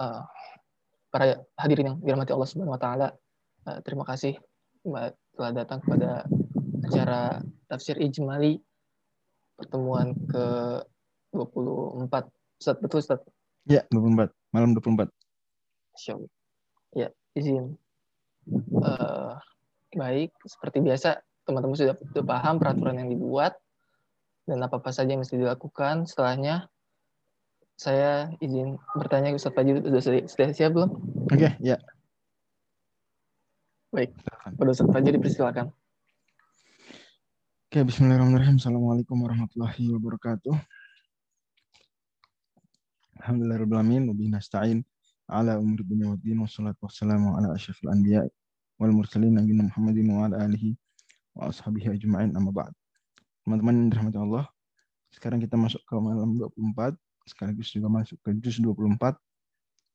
uh, para hadirin yang dirahmati Allah Subhanahu wa taala, uh, terima kasih telah datang kepada acara tafsir ijmali pertemuan ke 24. Ustaz, betul Ustaz? Ya, 24. Malam 24. Insyaallah. Ya, izin. Uh, baik, seperti biasa teman-teman sudah, sudah paham peraturan yang dibuat dan apa-apa saja yang mesti dilakukan. Setelahnya saya izin bertanya ke Ustaz Fajri sudah, sudah siap belum? Oke, okay, ya. Baik, pada Ustaz Fajri dipersilakan. Oke, okay, bismillahirrahmanirrahim. Assalamualaikum warahmatullahi wabarakatuh. Alhamdulillahirrahmanirrahim. Wabihi nasta'in ala umur dunia wa din. Wassalatu wassalamu ala asyrafil anbiya wal mursalin Nabi Muhammadin wa ala alihi wa ashabihi ajma'in amma ba'd. Teman-teman yang dirahmati Allah, sekarang kita masuk ke malam 24 sekaligus juga masuk ke juz 24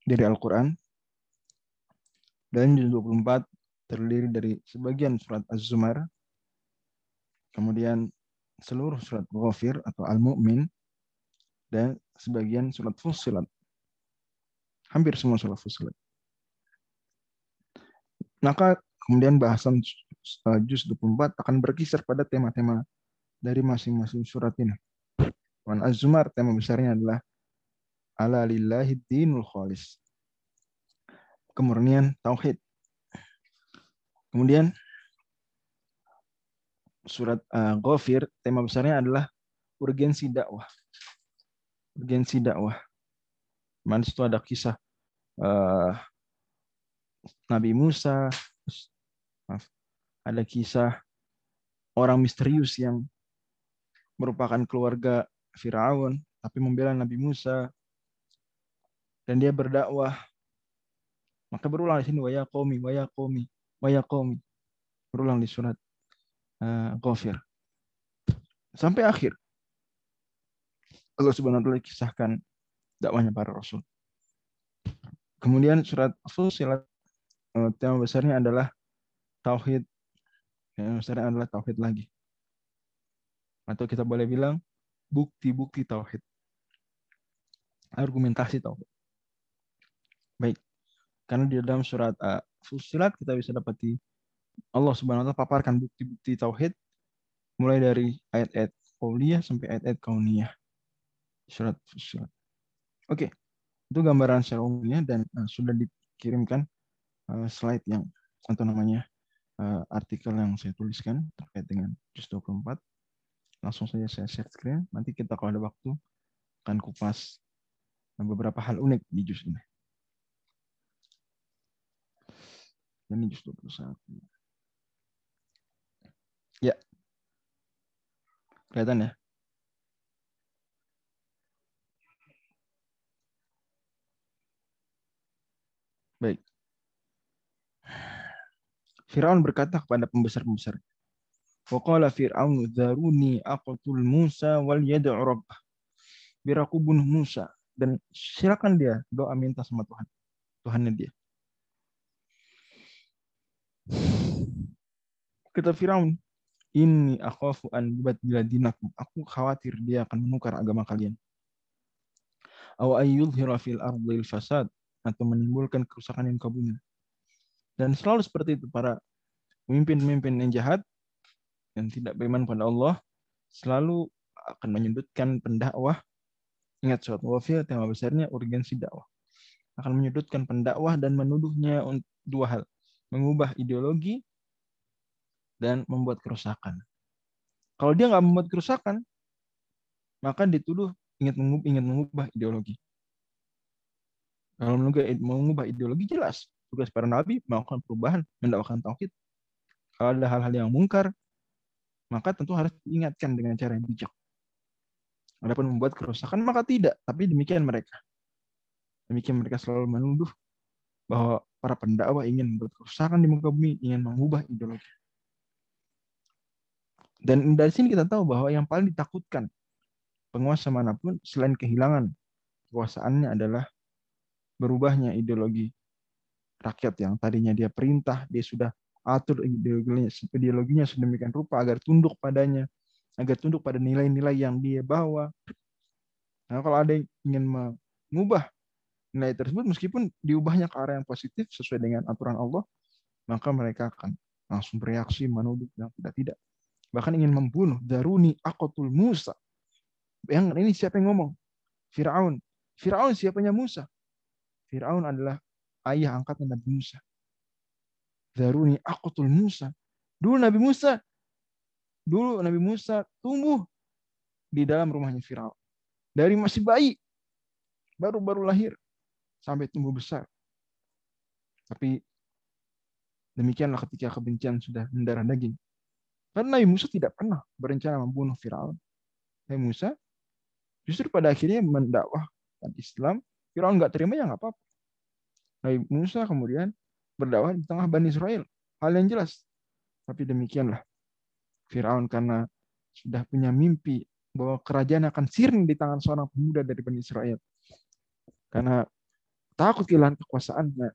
dari Al-Quran. Dan juz 24 terdiri dari sebagian surat Az-Zumar, kemudian seluruh surat Ghafir atau Al-Mu'min, dan sebagian surat Fussilat. Hampir semua surat Fussilat. Maka kemudian bahasan uh, juz 24 akan berkisar pada tema-tema dari masing-masing surat ini. Wan Az-Zumar tema besarnya adalah ala lillahi dinul khalis. Kemurnian tauhid. Kemudian surat uh, Ghafir tema besarnya adalah urgensi dakwah. Urgensi dakwah. Mana itu ada kisah uh, Nabi Musa, maaf, ada kisah orang misterius yang merupakan keluarga Firaun tapi membela Nabi Musa. Dan dia berdakwah. Maka berulang di sini waya qaumi waya waya berulang di surat uh, sampai akhir. Allah Subhanahu wa taala kisahkan dakwahnya para rasul. Kemudian surat Fusilat uh, tema besarnya adalah tauhid. Tema besarnya adalah tauhid lagi. Atau kita boleh bilang bukti-bukti tauhid. Argumentasi tauhid. Baik. Karena di dalam surat uh, Fusilat kita bisa dapati Allah Subhanahu wa taala paparkan bukti-bukti tauhid mulai dari ayat-ayat qauliyah sampai ayat-ayat kauniyah. Surat Fusilat. Oke. Itu gambaran secara umumnya dan uh, sudah dikirimkan uh, slide yang atau namanya uh, artikel yang saya tuliskan terkait dengan juz 24 langsung saja saya share screen. Nanti kita kalau ada waktu akan kupas beberapa hal unik di jus ini. Ini jus 21. Ya. Kelihatan ya? Baik. Firaun berkata kepada pembesar-pembesar, Waqala Fir'aun dharuni aqtul Musa wal yad'u rabbah. Biar aku bunuh Musa dan silakan dia doa minta sama Tuhan. Tuhannya dia. Kata Firaun, ini akhafu an yubaddila dinakum. Aku khawatir dia akan menukar agama kalian. Aw ayyudhira fil ardil fasad atau menimbulkan kerusakan yang bumi. Dan selalu seperti itu para pemimpin-pemimpin yang jahat yang tidak beriman pada Allah selalu akan menyudutkan pendakwah. Ingat surat wafil tema besarnya urgensi dakwah. Akan menyudutkan pendakwah dan menuduhnya untuk dua hal. Mengubah ideologi dan membuat kerusakan. Kalau dia nggak membuat kerusakan, maka dituduh ingin mengubah, ingin mengubah ideologi. Kalau mengubah ideologi jelas tugas para nabi melakukan perubahan, mendakwakan tauhid. Kalau ada hal-hal yang mungkar, maka tentu harus diingatkan dengan cara yang bijak. Adapun membuat kerusakan maka tidak, tapi demikian mereka. Demikian mereka selalu menuduh bahwa para pendakwah ingin membuat kerusakan di muka bumi, ingin mengubah ideologi. Dan dari sini kita tahu bahwa yang paling ditakutkan penguasa mana pun selain kehilangan kekuasaannya adalah berubahnya ideologi rakyat yang tadinya dia perintah, dia sudah atur ideologinya, ideologinya sedemikian rupa agar tunduk padanya, agar tunduk pada nilai-nilai yang dia bawa. Nah, kalau ada yang ingin mengubah nilai tersebut meskipun diubahnya ke arah yang positif sesuai dengan aturan Allah, maka mereka akan langsung bereaksi menuduh yang tidak-tidak. Bahkan ingin membunuh. Daruni akotul Musa. Yang ini siapa yang ngomong? Fir'aun. Fir'aun siapanya Musa? Fir'aun adalah ayah angkatnya Nabi Musa. Daruni akotul Musa. Dulu Nabi Musa, dulu Nabi Musa tumbuh di dalam rumahnya Fir'aun. Dari masih bayi, baru-baru lahir, sampai tumbuh besar. Tapi demikianlah ketika kebencian sudah mendarah daging. Karena Nabi Musa tidak pernah berencana membunuh Firaun. Nabi Musa justru pada akhirnya mendakwahkan Islam. Firaun nggak terima ya nggak apa-apa. Nabi Musa kemudian berdakwah di tengah Bani Israel. Hal yang jelas. Tapi demikianlah. Firaun karena sudah punya mimpi bahwa kerajaan akan sirna di tangan seorang pemuda dari Bani Israel. Karena takut kehilangan kekuasaannya,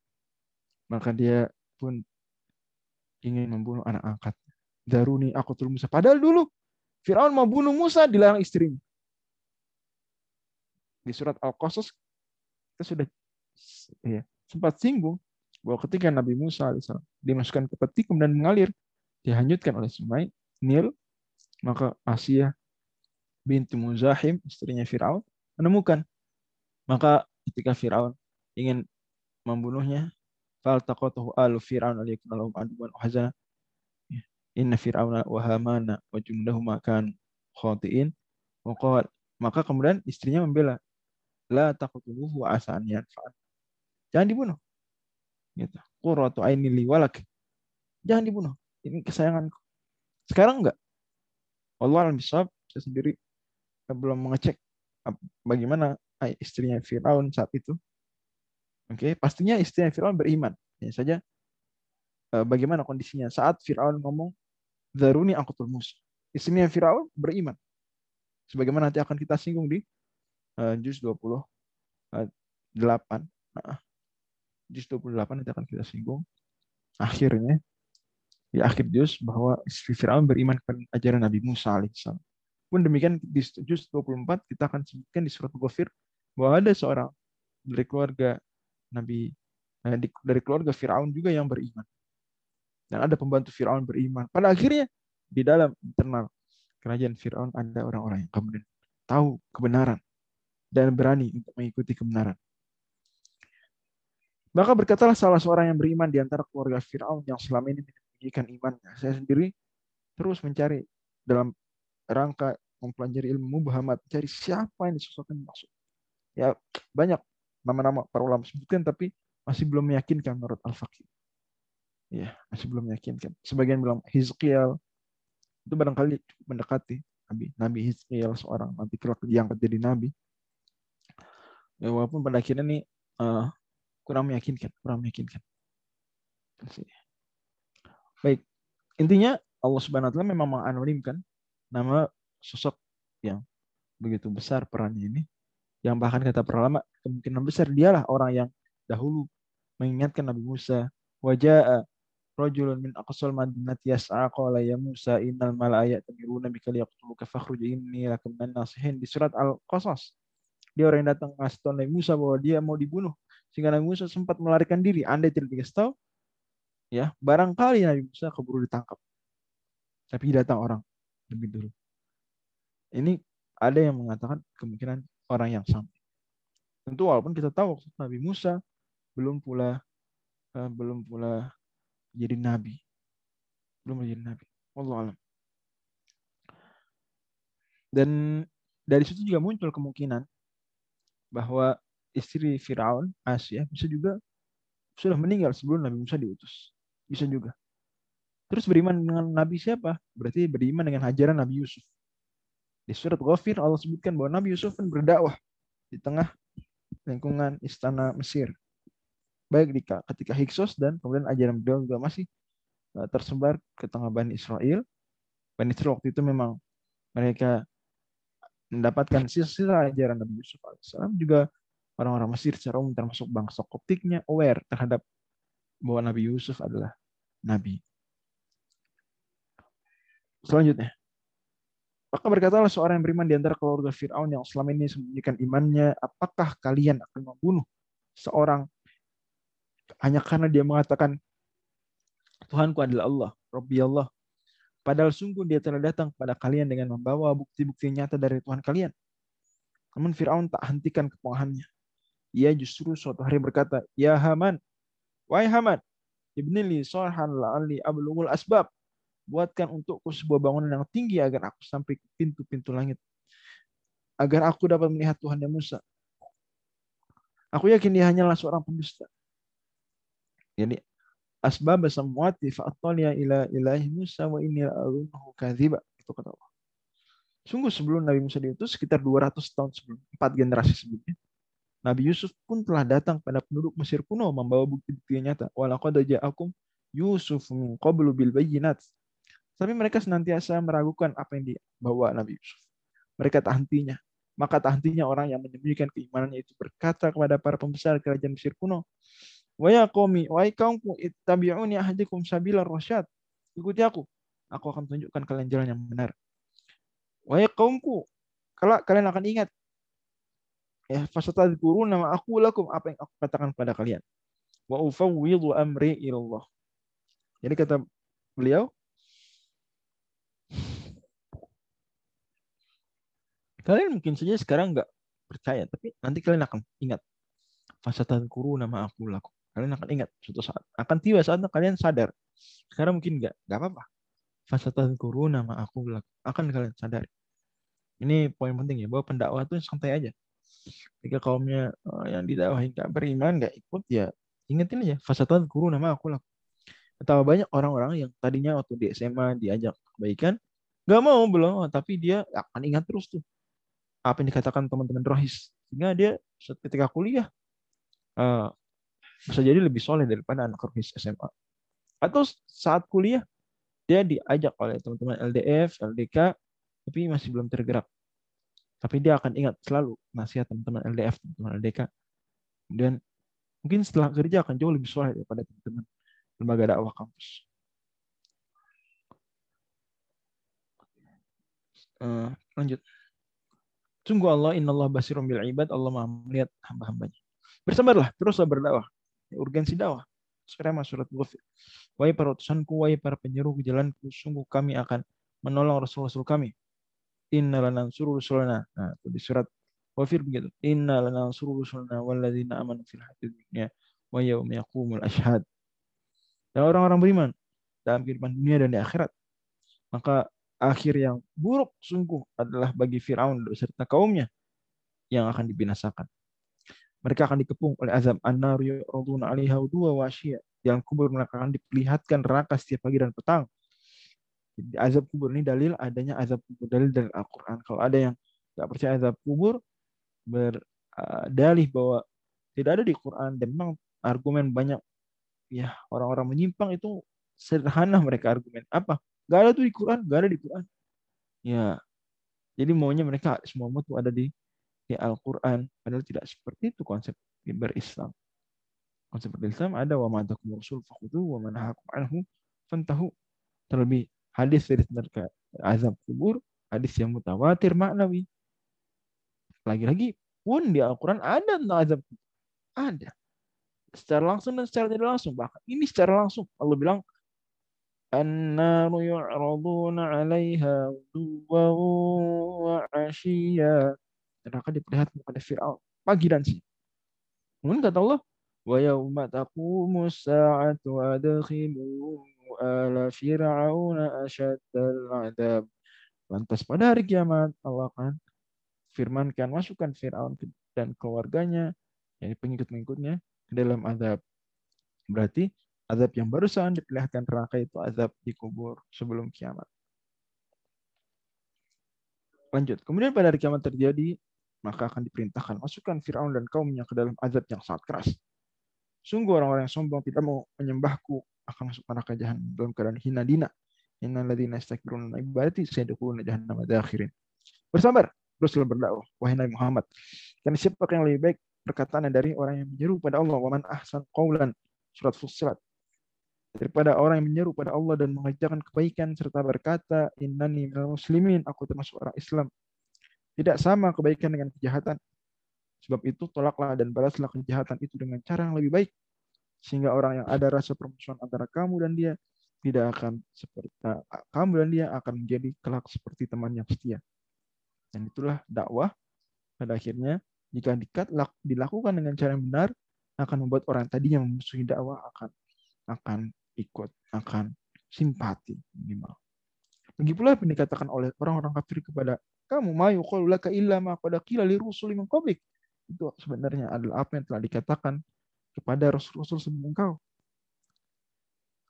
maka dia pun ingin membunuh anak angkat. Daruni aku turun Musa. Padahal dulu Firaun mau bunuh Musa dilarang istrinya. Di surat Al-Qasas kita sudah ya, sempat singgung bahwa ketika Nabi Musa alaihissalam dimasukkan ke peti kemudian mengalir dihanyutkan oleh sungai Nil maka Asia binti Muzahim istrinya Firaun menemukan. Maka ketika Firaun ingin membunuhnya faltaqatahu alu fir'aun alaikum lahum aduwan hazana inna fir'auna wa hamana wa jumlahuma kan khatiin maka kemudian istrinya membela la taqtuluhu wa asa an jangan dibunuh gitu qurratu aini li walak jangan dibunuh ini kesayanganku sekarang enggak Allah alam saya sendiri belum mengecek bagaimana istrinya Firaun saat itu Oke, okay? pastinya istrinya Firaun beriman. Ya saja eh, bagaimana kondisinya saat Firaun ngomong Zaruni angkutul mus. Istrinya Firaun beriman. Sebagaimana nanti akan kita singgung di uh, juz 28. Juz 28 nanti akan kita singgung. Akhirnya di akhir juz bahwa istri Firaun beriman kepada ajaran Nabi Musa alaihissalam. Pun demikian di juz 24 kita akan sebutkan di surat Ghafir bahwa ada seorang dari keluarga Nabi eh, dari keluarga Firaun juga yang beriman. Dan ada pembantu Firaun beriman. Pada akhirnya di dalam internal kerajaan Firaun ada orang-orang yang kemudian tahu kebenaran dan berani untuk mengikuti kebenaran. Maka berkatalah salah seorang yang beriman di antara keluarga Firaun yang selama ini menyembunyikan imannya. Saya sendiri terus mencari dalam rangka mempelajari ilmu Muhammad, cari siapa yang maksud. Ya banyak nama-nama para ulama sebutkan tapi masih belum meyakinkan menurut Al-Faqih. Ya, masih belum meyakinkan. Sebagian bilang Hizqiyal itu barangkali mendekati Nabi. Nabi Hizqiyal seorang nanti diangkat jadi Nabi. Ya, walaupun pada akhirnya ini uh, kurang meyakinkan, kurang meyakinkan. Baik, intinya Allah Subhanahu wa taala memang menganonimkan nama sosok yang begitu besar perannya ini yang bahkan kata para ulama kemungkinan besar dialah orang yang dahulu mengingatkan Nabi Musa wajah rajulun min aqsal madinati yas'a qala ya Musa innal mala'aya tamiruna bika liyaqtuluka fakhruj inni lakum nasihin di surat Al-Qasas dia orang yang datang ngasih Nabi Musa bahwa dia mau dibunuh sehingga Nabi Musa sempat melarikan diri anda tidak dikasih tahu ya barangkali Nabi Musa keburu ditangkap tapi datang orang lebih dulu ini ada yang mengatakan kemungkinan orang yang sama. Tentu walaupun kita tahu Nabi Musa belum pula uh, belum pula jadi nabi. Belum menjadi nabi. Allah alam. Dan dari situ juga muncul kemungkinan bahwa istri Firaun, Asia, bisa juga sudah meninggal sebelum Nabi Musa diutus. Bisa juga. Terus beriman dengan Nabi siapa? Berarti beriman dengan ajaran Nabi Yusuf. Di surat Ghafir Allah sebutkan bahwa Nabi Yusuf pun berdakwah di tengah lingkungan istana Mesir. Baik ketika Hiksos dan kemudian ajaran beliau juga masih eh, tersebar ke tengah Bani Israel. Bani Israel waktu itu memang mereka mendapatkan sisa-sisa ajaran Nabi Yusuf alaihissalam juga orang-orang Mesir secara umum termasuk bangsa Koptiknya aware terhadap bahwa Nabi Yusuf adalah Nabi. Selanjutnya, maka berkatalah seorang yang beriman di antara keluarga Fir'aun yang selama ini sembunyikan imannya, apakah kalian akan membunuh seorang hanya karena dia mengatakan Tuhanku adalah Allah, Rabbi Allah. Padahal sungguh dia telah datang kepada kalian dengan membawa bukti-bukti nyata dari Tuhan kalian. Namun Fir'aun tak hentikan keponahannya. Ia justru suatu hari berkata, Ya Haman, wahai Haman, ibnili sorhan la'ali ablughul asbab. Buatkan untukku sebuah bangunan yang tinggi agar aku sampai ke pintu-pintu langit. Agar aku dapat melihat Tuhan yang Musa. Aku yakin dia hanyalah seorang pendusta. Jadi asbab samawati fa'ataliya ila ilahi Musa wa inni la'alunahu kadhiba. Itu kata Allah. Sungguh sebelum Nabi Musa diutus, sekitar 200 tahun sebelum, empat generasi sebelumnya, Nabi Yusuf pun telah datang pada penduduk Mesir kuno membawa bukti-bukti yang nyata. Walaqad ja'akum Yusuf min qablu bil bayyinat. Tapi mereka senantiasa meragukan apa yang dibawa Nabi Yusuf. Mereka tak hentinya. Maka tak hentinya orang yang menyembunyikan keimanannya itu berkata kepada para pembesar kerajaan Mesir kuno, Wa ya qaumi, wahai kaumku, ittabi'uni ahdikum sabila rasyad. Ikuti aku. Aku akan tunjukkan kalian jalan yang benar. Wahai kaumku, kalau kalian akan ingat ya fasatadzkurun nama aku lakum apa yang aku katakan pada kalian. Wa ufawwidhu amri ilallah. Jadi kata beliau kalian mungkin saja sekarang nggak percaya, tapi nanti kalian akan ingat. Fasatadzkurun nama aku lakum. Kalian akan ingat suatu saat. Akan tiba saatnya kalian sadar. Sekarang mungkin enggak. Enggak apa-apa. Fasatadzkuru nama aku akan kalian sadar. Ini poin penting ya, bahwa pendakwah itu santai aja. Jika kaumnya uh, yang didakwahi enggak beriman, enggak ikut, ya ingetin aja. Fasatadzkuru nama aku laku. Betapa banyak orang-orang yang tadinya waktu di SMA diajak kebaikan, nggak mau belum, tapi dia akan ingat terus tuh apa yang dikatakan teman-teman rohis sehingga dia ketika kuliah uh, bisa jadi lebih soleh daripada anak rohis SMA. Atau saat kuliah dia diajak oleh teman-teman LDF, LDK, tapi masih belum tergerak. Tapi dia akan ingat selalu nasihat teman-teman LDF, teman-teman LDK. Dan mungkin setelah kerja akan jauh lebih soleh daripada teman-teman lembaga dakwah kampus. Uh, lanjut. Sungguh Allah, inna Allah basirum bil ibad, Allah maha melihat hamba-hambanya. Bersabarlah, teruslah berdakwah urgensi dakwah. Sekarang surat Ghafir. Wahai para utusanku, wahai para penyeru ke jalanku, sungguh kami akan menolong Rasul-Rasul kami. Inna lanansuru rusulana. Nah, itu di surat Ghafir begitu. Inna lanansuru rusulana walladzina amanu fil hayatid dunya wa yawma yaqumul ashhad. Dan orang-orang beriman dalam kehidupan dunia dan di akhirat. Maka akhir yang buruk sungguh adalah bagi Firaun beserta kaumnya yang akan dibinasakan. Mereka akan dikepung oleh azab an-nar yu'raduna 'alaiha dua wasya. Yang kubur mereka akan diperlihatkan neraka setiap pagi dan petang. Jadi, azab kubur ini dalil adanya azab kubur dalil dari Al-Qur'an. Kalau ada yang tidak percaya azab kubur berdalih bahwa tidak ada di Quran dan memang argumen banyak ya orang-orang menyimpang itu sederhana mereka argumen apa Gak ada tuh di Quran gak ada di Quran ya jadi maunya mereka semua itu ada di di Al-Quran. Padahal tidak seperti itu konsep berislam. Konsep berislam ada wa ma'atakum rasul fakhudu wa manahakum anhu fantahu. Terlebih hadis dari mereka azab kubur, hadis yang mutawatir maknawi. Lagi-lagi pun di Al-Quran ada tentang azab kubur. Ada. Secara langsung dan secara tidak langsung. Bahkan ini secara langsung. Allah bilang, النار يعرضون عليها غدوا وعشيا neraka diperlihatkan kepada Fir'aun pagi dan siang. Kemudian kata Allah, wa yauma taqumu sa'atu adkhilu ala fir'auna asyaddal adab. Lantas pada hari kiamat Allah akan firmankan masukkan Fir'aun dan keluarganya, yakni pengikut-pengikutnya ke dalam azab. Berarti azab yang barusan diperlihatkan neraka itu azab di kubur sebelum kiamat. Lanjut. Kemudian pada hari kiamat terjadi maka akan diperintahkan masukkan Firaun dan kaumnya ke dalam azab yang sangat keras. Sungguh orang-orang yang sombong tidak mau menyembahku akan masuk neraka jahanam dalam keadaan hina dina. Innal ladzina yastakbiruna ibadati sayadkhuluna jahannam akhirin. Bersabar, teruslah berdakwah wahai Nabi Muhammad. Karena siapa yang lebih baik perkataan dari orang yang menyeru pada Allah wa man ahsan qaulan surat Fussilat daripada orang yang menyeru pada Allah dan mengajarkan kebaikan serta berkata innani minal muslimin aku termasuk orang Islam tidak sama kebaikan dengan kejahatan. Sebab itu tolaklah dan balaslah kejahatan itu dengan cara yang lebih baik. Sehingga orang yang ada rasa permusuhan antara kamu dan dia tidak akan seperti uh, kamu dan dia akan menjadi kelak seperti teman yang setia. Dan itulah dakwah pada akhirnya jika dikat dilakukan dengan cara yang benar akan membuat orang tadi yang memusuhi dakwah akan akan ikut, akan simpati minimal. Lagi yang dikatakan oleh orang-orang kafir kepada kamu mayu yuqalu laka illa ma qad li min qablik. Itu sebenarnya adalah apa yang telah dikatakan kepada rasul-rasul sebelum engkau.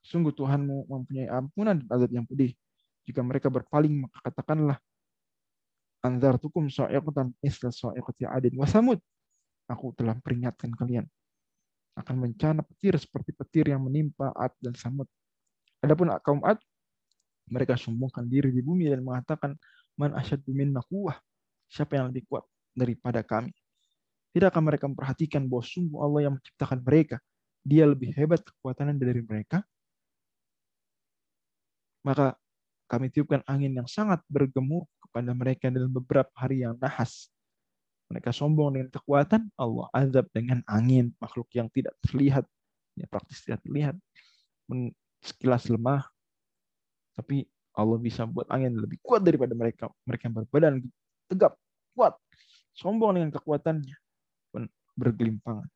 Sungguh Tuhanmu mempunyai ampunan dan azab yang pedih. Jika mereka berpaling, maka katakanlah, Anzartukum sa'iqatan isla sa'iqati adin wa samud. Aku telah peringatkan kalian akan bencana petir seperti petir yang menimpa Ad dan Samud. Adapun kaum Ad, mereka sombongkan diri di bumi dan mengatakan, Man asyadu minna kuwah. Siapa yang lebih kuat daripada kami? Tidakkah mereka memperhatikan bahwa sungguh Allah yang menciptakan mereka? Dia lebih hebat kekuatannya dari mereka? maka kami tiupkan angin yang sangat bergemur kepada mereka dalam beberapa hari yang nahas. Mereka sombong dengan kekuatan, Allah azab dengan angin, makhluk yang tidak terlihat, ya praktis tidak terlihat, sekilas lemah, tapi Allah bisa buat angin lebih kuat daripada mereka. Mereka yang berbadan tegap, kuat, sombong dengan kekuatannya, bergelimpangan.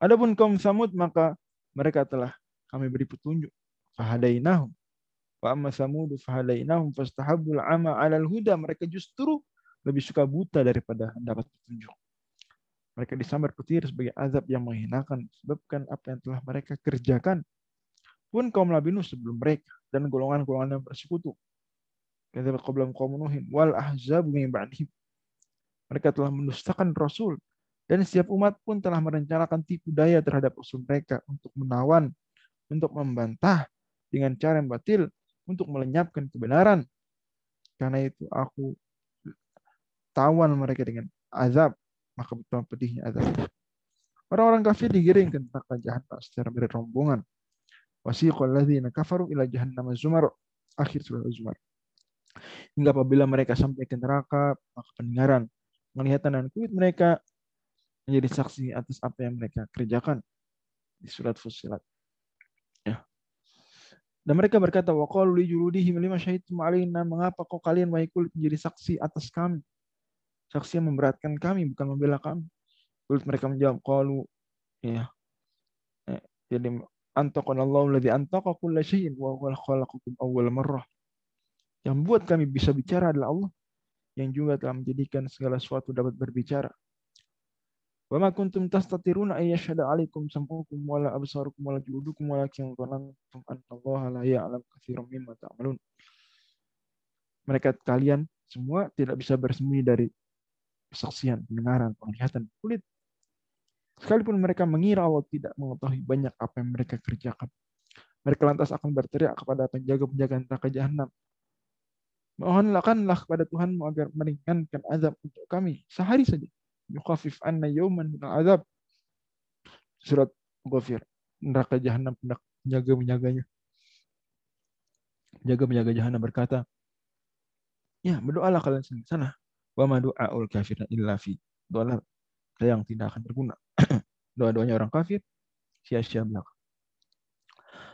Adapun kaum Samud, maka mereka telah kami beri petunjuk. Fahadainahum Wa amma samud fahadainahum fastahabbul ama 'alal huda. Mereka justru lebih suka buta daripada dapat petunjuk. Mereka disambar petir sebagai azab yang menghinakan sebabkan apa yang telah mereka kerjakan. Pun kaum Nabi Nuh sebelum mereka dan golongan-golongan yang bersekutu. Kata kaum Nuhin wal ahzab min ba'dihim. Mereka telah mendustakan Rasul dan setiap umat pun telah merencanakan tipu daya terhadap Rasul mereka untuk menawan, untuk membantah dengan cara yang batil untuk melenyapkan kebenaran. Karena itu aku tawan mereka dengan azab, maka betapa pedihnya azab. Orang-orang kafir digiring ke neraka jahanam secara berrombongan. Wasiqal ladzina kafaru ila jahannam zumar. Akhir surah Zumar. Hingga apabila mereka sampai ke neraka, maka pendengaran, penglihatan dan kulit mereka menjadi saksi atas apa yang mereka kerjakan di surat Fusilat. Dan mereka berkata, wa li juludihim lima syahidtum alaina, mengapa kau kalian wahai kulit menjadi saksi atas kami? Saksi yang memberatkan kami, bukan membela kami. Kulit mereka menjawab, qalu ya. Eh, jadi antaqanallahu alladhi antaqa kulla syai'in wa huwa khalaqakum awwal marrah. Yang buat kami bisa bicara adalah Allah yang juga telah menjadikan segala sesuatu dapat berbicara. Wa ma kuntum tastatiruna ay yashhadu alaikum sam'ukum wala absarukum wala juludukum walakin dhanantum anna Allah la ya'lam katsiran mimma ta'malun. Mereka kalian semua tidak bisa bersembunyi dari kesaksian, pendengaran, penglihatan kulit. Sekalipun mereka mengira Allah tidak mengetahui banyak apa yang mereka kerjakan. Mereka lantas akan berteriak kepada penjaga-penjaga neraka jahanam. Mohonlah kepada Tuhanmu agar meringankan azab untuk kami sehari saja yukhafif anna yawman min azab. Surat Ghafir. Neraka jahanam penjaga menyaganya. Jaga menjaga jahanam berkata, Ya, berdoalah kalian di sana. Wa ma du'aul kafirin illa fi. Doalah yang tidak akan berguna. Doa-doanya orang kafir sia-sia belaka.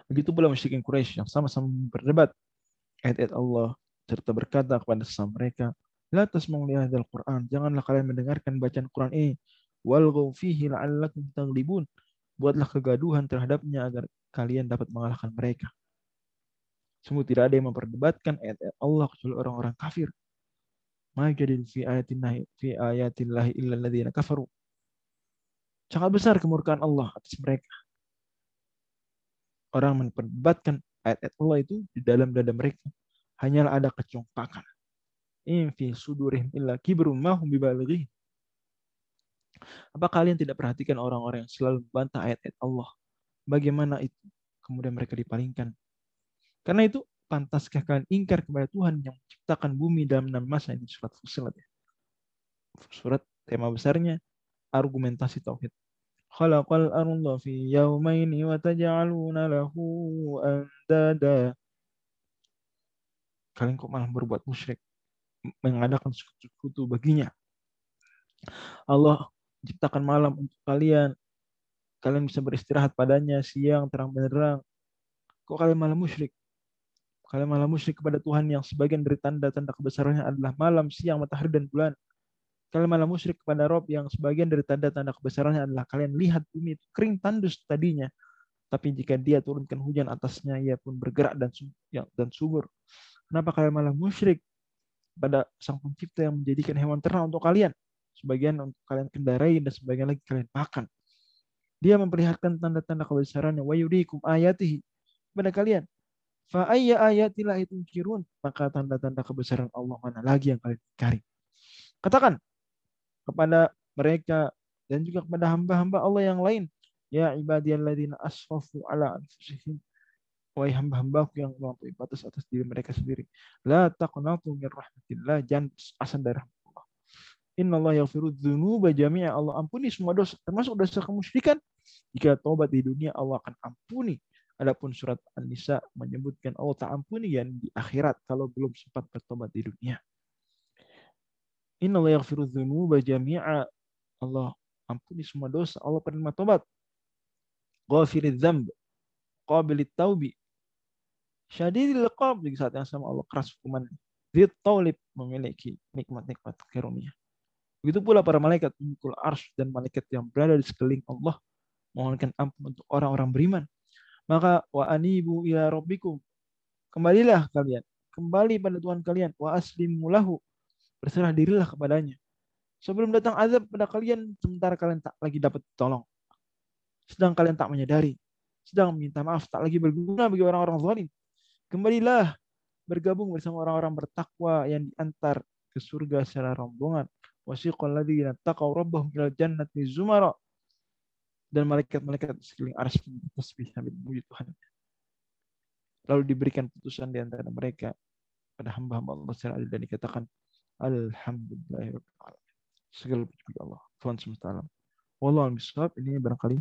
Begitu pula musyrikin Quraisy yang sama-sama berdebat ayat-ayat Allah serta berkata kepada sesama mereka, La tasma'u hadzal Qur'an. Janganlah kalian mendengarkan bacaan Quran ini. Walghaw fihi la'allakum taghlibun. Buatlah kegaduhan terhadapnya agar kalian dapat mengalahkan mereka. Sungguh tidak ada yang memperdebatkan ayat-ayat Allah kecuali orang-orang kafir. Ma jadi fi ayatin fi ayatillahi illa alladziina kafaru. Sangat besar kemurkaan Allah atas mereka. Orang memperdebatkan ayat-ayat Allah itu di dalam dada mereka hanyalah ada kecongkakan in fi sudurihim illa kibrum ma hum bibalighi. Apa kalian tidak perhatikan orang-orang yang selalu membantah ayat-ayat Allah? Bagaimana itu kemudian mereka dipalingkan? Karena itu pantaskah kalian ingkar kepada Tuhan yang menciptakan bumi dalam enam masa ini surat Fusilat ya. Surat tema besarnya argumentasi tauhid. Khalaqal arda fi yawmaini wa taj'aluna lahu andada. Kalian kok malah berbuat musyrik? Mengadakan sekutu baginya. Allah ciptakan malam untuk kalian. Kalian bisa beristirahat padanya siang terang benderang. Kok kalian malah musyrik? Kalian malah musyrik kepada Tuhan yang sebagian dari tanda-tanda kebesarannya adalah malam, siang, matahari, dan bulan. Kalian malah musyrik kepada Rob yang sebagian dari tanda-tanda kebesarannya adalah kalian lihat bumi itu kering tandus tadinya. Tapi jika dia turunkan hujan atasnya, ia pun bergerak dan subur. Kenapa kalian malah musyrik pada sang pencipta yang menjadikan hewan ternak untuk kalian? Sebagian untuk kalian kendarai dan sebagian lagi kalian makan. Dia memperlihatkan tanda-tanda kebesarannya. Wa yurikum ayatihi. Kepada kalian. Fa ayya ayatilah itu kirun. Maka tanda-tanda kebesaran Allah mana lagi yang kalian cari. Katakan kepada mereka dan juga kepada hamba-hamba Allah yang lain. Ya ibadiyalladzina asrafu ala anfusihim. Wahai hamba-hambaku yang melampaui batas atas diri mereka sendiri. La taqnatu min rahmatillah. Jangan asal dari Inna Allah yaghfiru dzunuba jami'a. Allah ampuni semua dosa, termasuk dosa kemusyrikan. Jika tobat di dunia, Allah akan ampuni. Adapun surat An-Nisa menyebutkan Allah tak ampuni yang di akhirat kalau belum sempat bertobat di dunia. Inna Allah yaghfiru dzunuba jami'a. Allah ampuni semua dosa. Allah penerima tobat. Ghafirid dzamb. Qabilit taubi. Syadidil qab. Di saat yang sama Allah keras hukuman. Zid taulib memiliki nikmat-nikmat karunia. Begitu pula para malaikat pemikul arsh dan malaikat yang berada di sekeliling Allah mohonkan ampun untuk orang-orang beriman. Maka wa anibu ila rabbikum. Kembalilah kalian. Kembali pada Tuhan kalian. Wa aslimu lahu. Berserah dirilah kepadanya. Sebelum datang azab pada kalian, sementara kalian tak lagi dapat tolong. Sedang kalian tak menyadari. Sedang meminta maaf tak lagi berguna bagi orang-orang zalim. Kembalilah bergabung bersama orang-orang bertakwa yang diantar ke surga secara rombongan wasiqal ladzina taqaw rabbahum jannati zumara dan malaikat-malaikat sekeliling arsy tasbih sambil memuji Tuhan. Lalu diberikan putusan di antara mereka pada hamba-hamba Allah secara adil dan dikatakan Alhamdulillah segala puji bagi Allah Tuhan semesta alam. Wallahu ini barangkali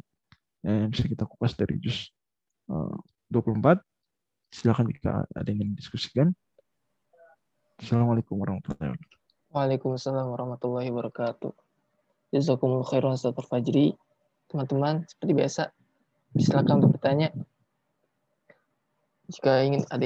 yang bisa kita kupas dari juz uh, 24. Silakan jika ada yang ingin diskusikan. Assalamualaikum warahmatullahi wabarakatuh. Waalaikumsalam warahmatullahi wabarakatuh. Jazakumullah khairan Ustaz Fajri. Teman-teman, seperti biasa, silakan untuk bertanya. Jika ingin ada